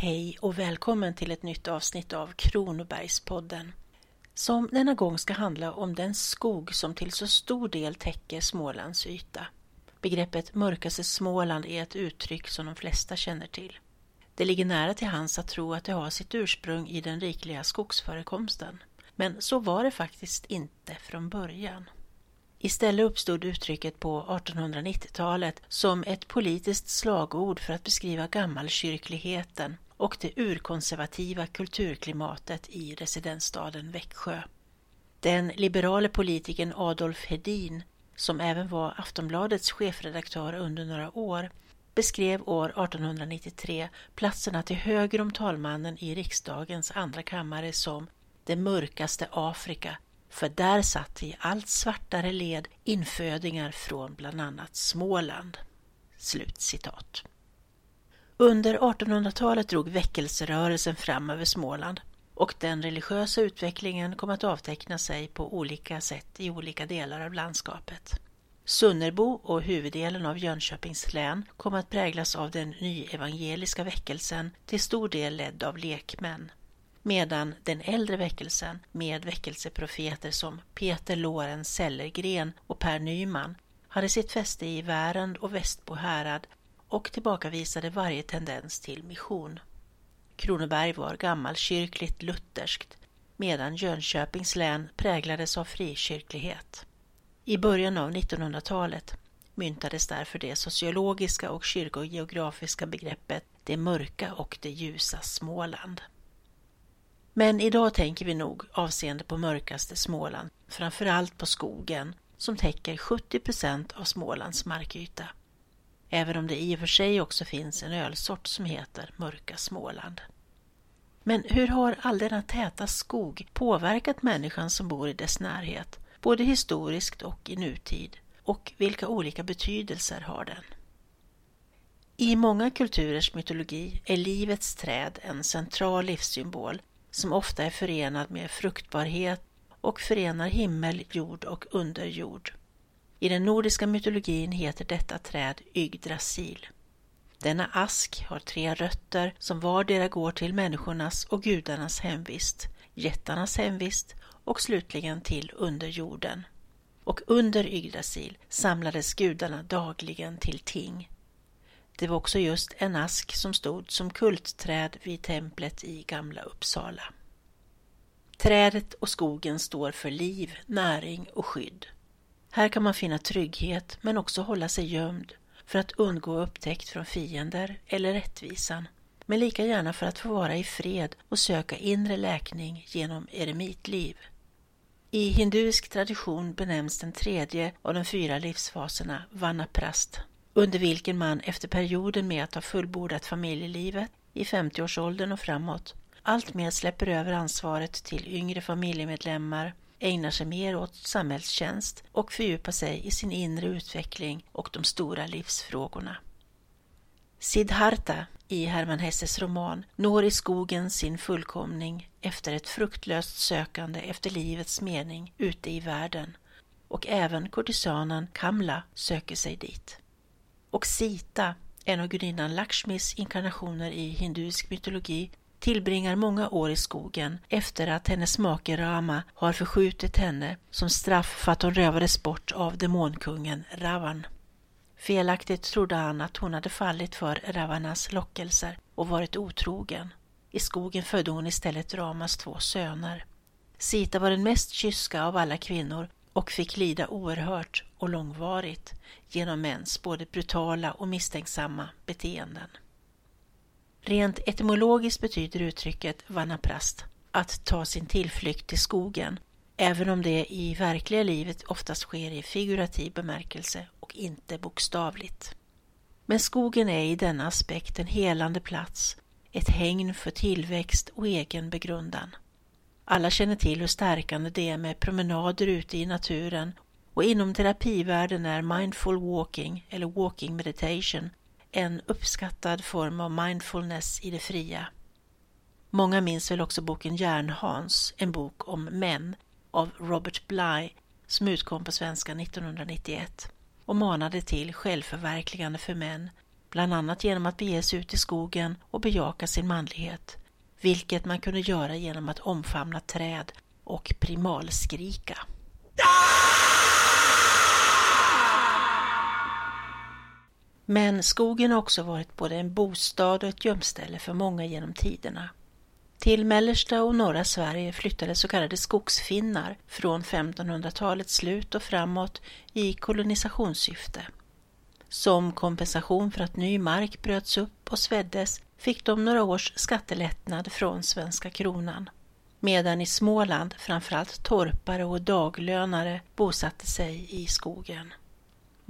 Hej och välkommen till ett nytt avsnitt av Kronobergspodden som denna gång ska handla om den skog som till så stor del täcker Smålands yta. Begreppet mörkaste Småland är ett uttryck som de flesta känner till. Det ligger nära till hands att tro att det har sitt ursprung i den rikliga skogsförekomsten. Men så var det faktiskt inte från början. Istället uppstod uttrycket på 1890-talet som ett politiskt slagord för att beskriva gammalkyrkligheten och det urkonservativa kulturklimatet i residensstaden Växjö. Den liberale politikern Adolf Hedin, som även var Aftonbladets chefredaktör under några år, beskrev år 1893 platserna till höger om talmannen i riksdagens andra kammare som det mörkaste Afrika, för där satt i allt svartare led infödingar från bland annat Småland. Slut citat. Under 1800-talet drog väckelserörelsen fram över Småland och den religiösa utvecklingen kom att avteckna sig på olika sätt i olika delar av landskapet. Sunnerbo och huvuddelen av Jönköpings län kom att präglas av den nyevangeliska väckelsen, till stor del ledd av lekmän. Medan den äldre väckelsen, med väckelseprofeter som Peter Lorenz Sellergren och Per Nyman, hade sitt fäste i Värend och Västbo härad och tillbakavisade varje tendens till mission. Kronoberg var gammalkyrkligt lutherskt medan Jönköpings län präglades av frikyrklighet. I början av 1900-talet myntades därför det sociologiska och kyrkogeografiska begreppet det mörka och det ljusa Småland. Men idag tänker vi nog avseende på mörkaste Småland framförallt på skogen som täcker 70 procent av Smålands markyta även om det i och för sig också finns en ölsort som heter Mörka Småland. Men hur har all denna täta skog påverkat människan som bor i dess närhet, både historiskt och i nutid? Och vilka olika betydelser har den? I många kulturers mytologi är livets träd en central livssymbol som ofta är förenad med fruktbarhet och förenar himmel, jord och underjord. I den nordiska mytologin heter detta träd Yggdrasil. Denna ask har tre rötter som vardera går till människornas och gudarnas hemvist, jättarnas hemvist och slutligen till underjorden. Och under Yggdrasil samlades gudarna dagligen till ting. Det var också just en ask som stod som kultträd vid templet i Gamla Uppsala. Trädet och skogen står för liv, näring och skydd. Här kan man finna trygghet men också hålla sig gömd för att undgå upptäckt från fiender eller rättvisan, men lika gärna för att få vara i fred och söka inre läkning genom eremitliv. I hinduisk tradition benämns den tredje av de fyra livsfaserna Vanaprast, under vilken man efter perioden med att ha fullbordat familjelivet i 50-årsåldern och framåt alltmer släpper över ansvaret till yngre familjemedlemmar ägnar sig mer åt samhällstjänst och fördjupar sig i sin inre utveckling och de stora livsfrågorna. Siddhartha i Hermann Hesses roman når i skogen sin fullkomning efter ett fruktlöst sökande efter livets mening ute i världen och även kurtisanen Kamla söker sig dit. Och Sita, en av gudinnan Lakshmis inkarnationer i hinduisk mytologi, tillbringar många år i skogen efter att hennes make Rama har förskjutit henne som straff för att hon rövades bort av demonkungen Ravan. Felaktigt trodde han att hon hade fallit för Ravanas lockelser och varit otrogen. I skogen födde hon istället Ramas två söner. Sita var den mest kyska av alla kvinnor och fick lida oerhört och långvarigt genom mäns både brutala och misstänksamma beteenden. Rent etymologiskt betyder uttrycket vanaprast att ta sin tillflykt till skogen, även om det i verkliga livet oftast sker i figurativ bemärkelse och inte bokstavligt. Men skogen är i denna aspekt en helande plats, ett hägn för tillväxt och egen begrundan. Alla känner till hur stärkande det är med promenader ute i naturen och inom terapivärlden är mindful walking eller walking meditation en uppskattad form av mindfulness i det fria. Många minns väl också boken Järnhans, en bok om män av Robert Bly som utkom på svenska 1991 och manade till självförverkligande för män bland annat genom att bege sig ut i skogen och bejaka sin manlighet, vilket man kunde göra genom att omfamna träd och primalskrika. Men skogen har också varit både en bostad och ett gömställe för många genom tiderna. Till mellersta och norra Sverige flyttade så kallade skogsfinnar från 1500-talets slut och framåt i kolonisationssyfte. Som kompensation för att ny mark bröts upp och sveddes fick de några års skattelättnad från svenska kronan. Medan i Småland framförallt torpare och daglönare bosatte sig i skogen.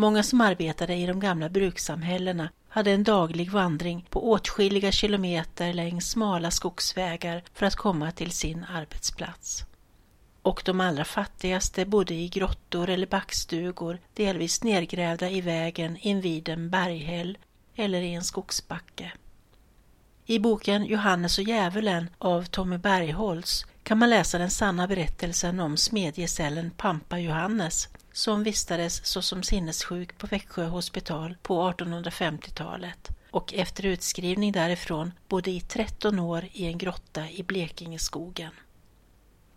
Många som arbetade i de gamla brukssamhällena hade en daglig vandring på åtskilliga kilometer längs smala skogsvägar för att komma till sin arbetsplats. Och de allra fattigaste bodde i grottor eller backstugor delvis nedgrävda i vägen invid en berghäll eller i en skogsbacke. I boken Johannes och djävulen av Tommy Bergholtz kan man läsa den sanna berättelsen om smedjesällen Pampa Johannes som vistades såsom sinnessjuk på Växjö hospital på 1850-talet och efter utskrivning därifrån bodde i 13 år i en grotta i Blekingeskogen.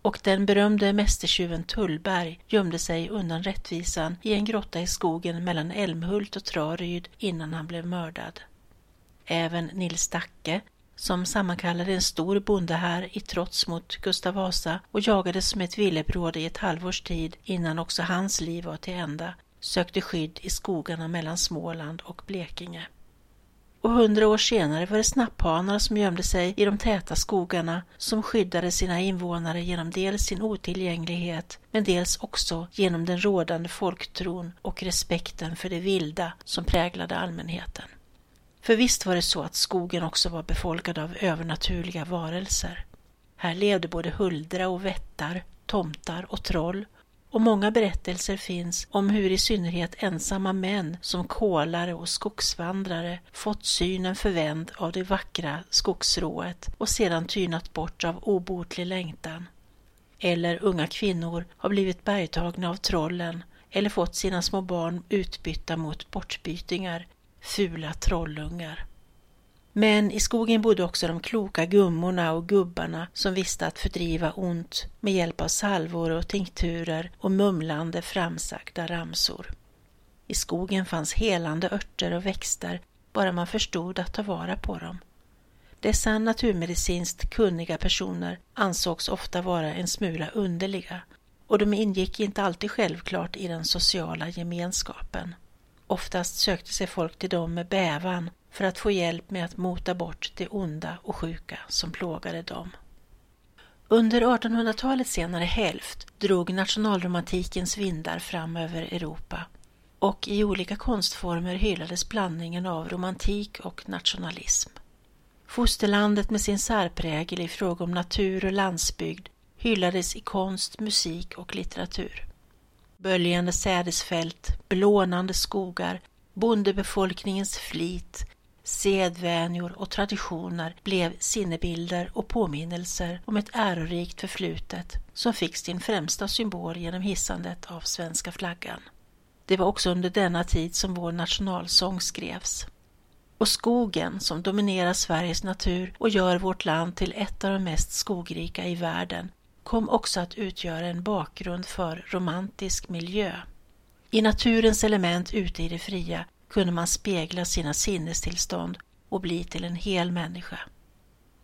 Och den berömde mästertjuven Tullberg gömde sig undan rättvisan i en grotta i skogen mellan Älmhult och Traryd innan han blev mördad. Även Nils Dacke, som sammankallade en stor bondehär i trots mot Gustav Vasa och jagades som ett villebråd i ett halvårs tid innan också hans liv var till ända, sökte skydd i skogarna mellan Småland och Blekinge. Och hundra år senare var det snapphanar som gömde sig i de täta skogarna som skyddade sina invånare genom dels sin otillgänglighet men dels också genom den rådande folktron och respekten för det vilda som präglade allmänheten. För visst var det så att skogen också var befolkad av övernaturliga varelser. Här levde både huldra och vättar, tomtar och troll och många berättelser finns om hur i synnerhet ensamma män som kolare och skogsvandrare fått synen förvänd av det vackra skogsrået och sedan tynat bort av obotlig längtan. Eller unga kvinnor har blivit bergtagna av trollen eller fått sina små barn utbytta mot bortbytingar fula trollungar. Men i skogen bodde också de kloka gummorna och gubbarna som visste att fördriva ont med hjälp av salvor och tinkturer och mumlande framsagda ramsor. I skogen fanns helande örter och växter, bara man förstod att ta vara på dem. Dessa naturmedicinskt kunniga personer ansågs ofta vara en smula underliga och de ingick inte alltid självklart i den sociala gemenskapen. Oftast sökte sig folk till dem med bävan för att få hjälp med att mota bort det onda och sjuka som plågade dem. Under 1800-talets senare hälft drog nationalromantikens vindar fram över Europa och i olika konstformer hyllades blandningen av romantik och nationalism. Fosterlandet med sin särprägel i fråga om natur och landsbygd hyllades i konst, musik och litteratur böljande sädesfält, blånande skogar, bondebefolkningens flit, sedvänjor och traditioner blev sinnebilder och påminnelser om ett ärorikt förflutet som fick sin främsta symbol genom hissandet av svenska flaggan. Det var också under denna tid som vår nationalsång skrevs. Och skogen som dominerar Sveriges natur och gör vårt land till ett av de mest skogrika i världen kom också att utgöra en bakgrund för romantisk miljö. I naturens element ute i det fria kunde man spegla sina sinnestillstånd och bli till en hel människa.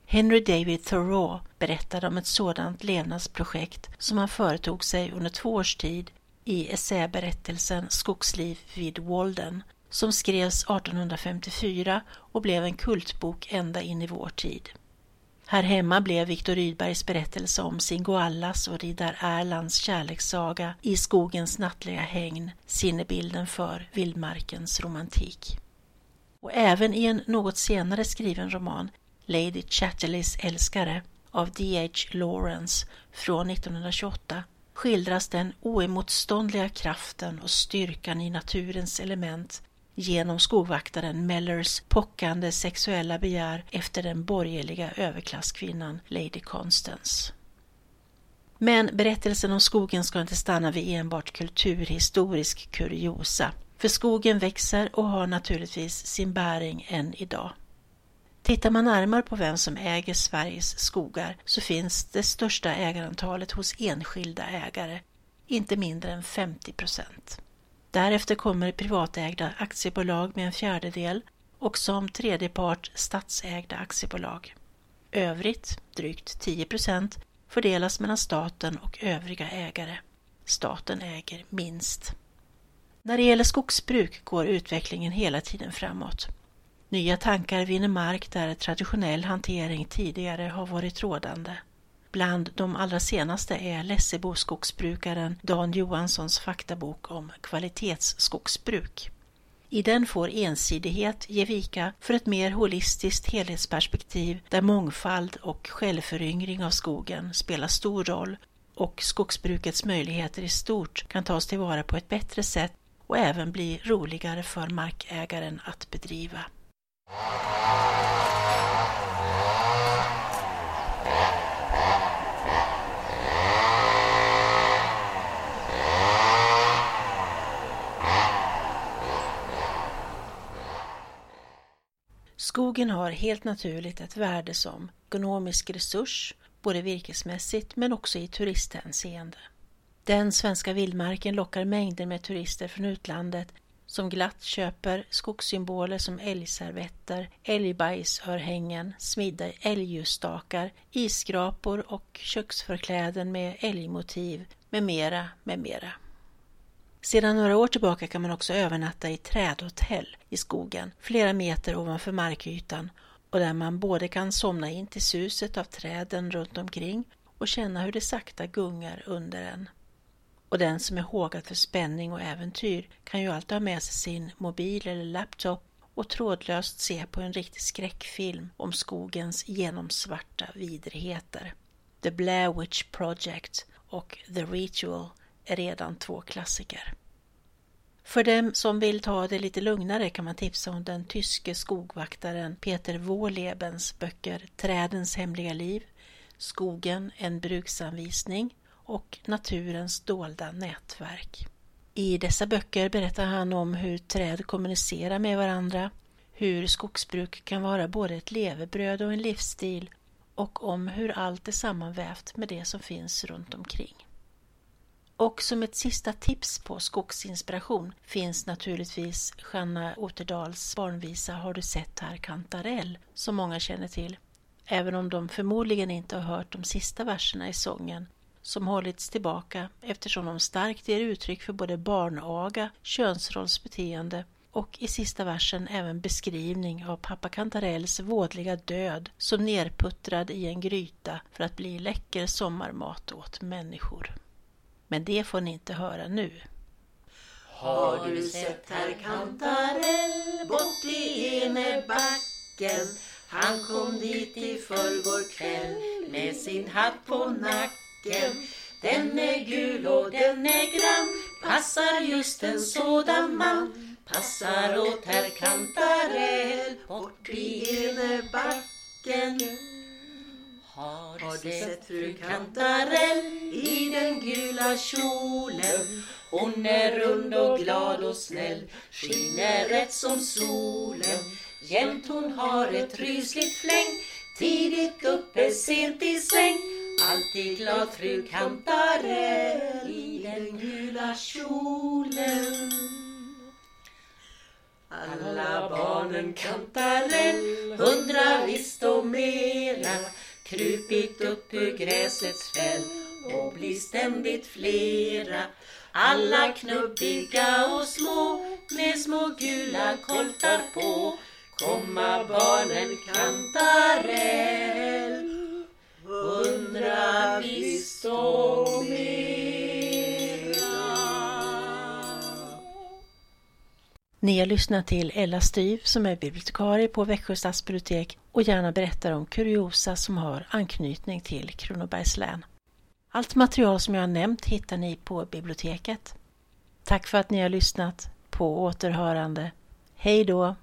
Henry David Thoreau berättade om ett sådant levnadsprojekt som han företog sig under två års tid i essäberättelsen Skogsliv vid Walden som skrevs 1854 och blev en kultbok ända in i vår tid. Här hemma blev Viktor Rydbergs berättelse om Singoallas och riddar Erlands kärlekssaga i skogens nattliga hägn sinnebilden för vildmarkens romantik. Och även i en något senare skriven roman, Lady Chatterleys älskare av D.H. Lawrence från 1928 skildras den oemotståndliga kraften och styrkan i naturens element genom skogvaktaren Mellers pockande sexuella begär efter den borgerliga överklasskvinnan Lady Constance. Men berättelsen om skogen ska inte stanna vid enbart kulturhistorisk kuriosa. För skogen växer och har naturligtvis sin bäring än idag. Tittar man närmare på vem som äger Sveriges skogar så finns det största ägarantalet hos enskilda ägare, inte mindre än 50 procent. Därefter kommer privatägda aktiebolag med en fjärdedel och som tredje part statsägda aktiebolag. Övrigt, drygt 10 procent, fördelas mellan staten och övriga ägare. Staten äger minst. När det gäller skogsbruk går utvecklingen hela tiden framåt. Nya tankar vinner mark där traditionell hantering tidigare har varit rådande. Bland de allra senaste är Lessebo skogsbrukaren Dan Johanssons faktabok om kvalitetsskogsbruk. I den får ensidighet ge vika för ett mer holistiskt helhetsperspektiv där mångfald och självföryngring av skogen spelar stor roll och skogsbrukets möjligheter i stort kan tas tillvara på ett bättre sätt och även bli roligare för markägaren att bedriva. Skogen har helt naturligt ett värde som ekonomisk resurs, både virkesmässigt men också i turisthänseende. Den svenska vildmarken lockar mängder med turister från utlandet som glatt köper skogssymboler som älgservetter, älgbajsörhängen, smidda älgljusstakar, isskrapor och köksförkläden med älgmotiv med mera, med mera. Sedan några år tillbaka kan man också övernatta i trädhotell i skogen, flera meter ovanför markytan och där man både kan somna in till suset av träden runt omkring och känna hur det sakta gungar under en. Och den som är hågad för spänning och äventyr kan ju alltid ha med sig sin mobil eller laptop och trådlöst se på en riktig skräckfilm om skogens genomsvarta vidrigheter. The Blair Witch Project och The Ritual redan två klassiker. För dem som vill ta det lite lugnare kan man tipsa om den tyske skogvaktaren Peter Wohlebens böcker Trädens hemliga liv, Skogen, en bruksanvisning och Naturens dolda nätverk. I dessa böcker berättar han om hur träd kommunicerar med varandra, hur skogsbruk kan vara både ett levebröd och en livsstil och om hur allt är sammanvävt med det som finns runt omkring. Och som ett sista tips på skogsinspiration finns naturligtvis Janna Oterdals barnvisa Har du sett herr Kantarell som många känner till. Även om de förmodligen inte har hört de sista verserna i sången som hållits tillbaka eftersom de starkt ger uttryck för både barnaga, könsrollsbeteende och i sista versen även beskrivning av pappa Kantarells vådliga död som nerputtrad i en gryta för att bli läcker sommarmat åt människor. Men det får ni inte höra nu. Har du sett herr Kantarell bort i enebacken? Han kom dit i förrgår kväll med sin hatt på nacken. Den är gul och den är grann, passar just en sådan man. Passar åt herr Kantarell bort i enebacken sett fru Kantarell i den gula kjolen? Hon är rund och glad och snäll, skiner rätt som solen. Jämt hon har ett rysligt fläng, tidigt uppe, sent i säng. Alltid glad fru Kantarell i den gula kjolen. Alla barnen Kantarell undrar visst och mera krupit upp ur gräsets fäll och blir ständigt flera. Alla knubbiga och små med små gula koltar på. Komma barnen kantarell, undra visst om Ni har lyssnat till Ella Styv som är bibliotekarie på Växjö stadsbibliotek och gärna berättar om kuriosa som har anknytning till Kronobergs län. Allt material som jag har nämnt hittar ni på biblioteket. Tack för att ni har lyssnat. På återhörande. Hej då!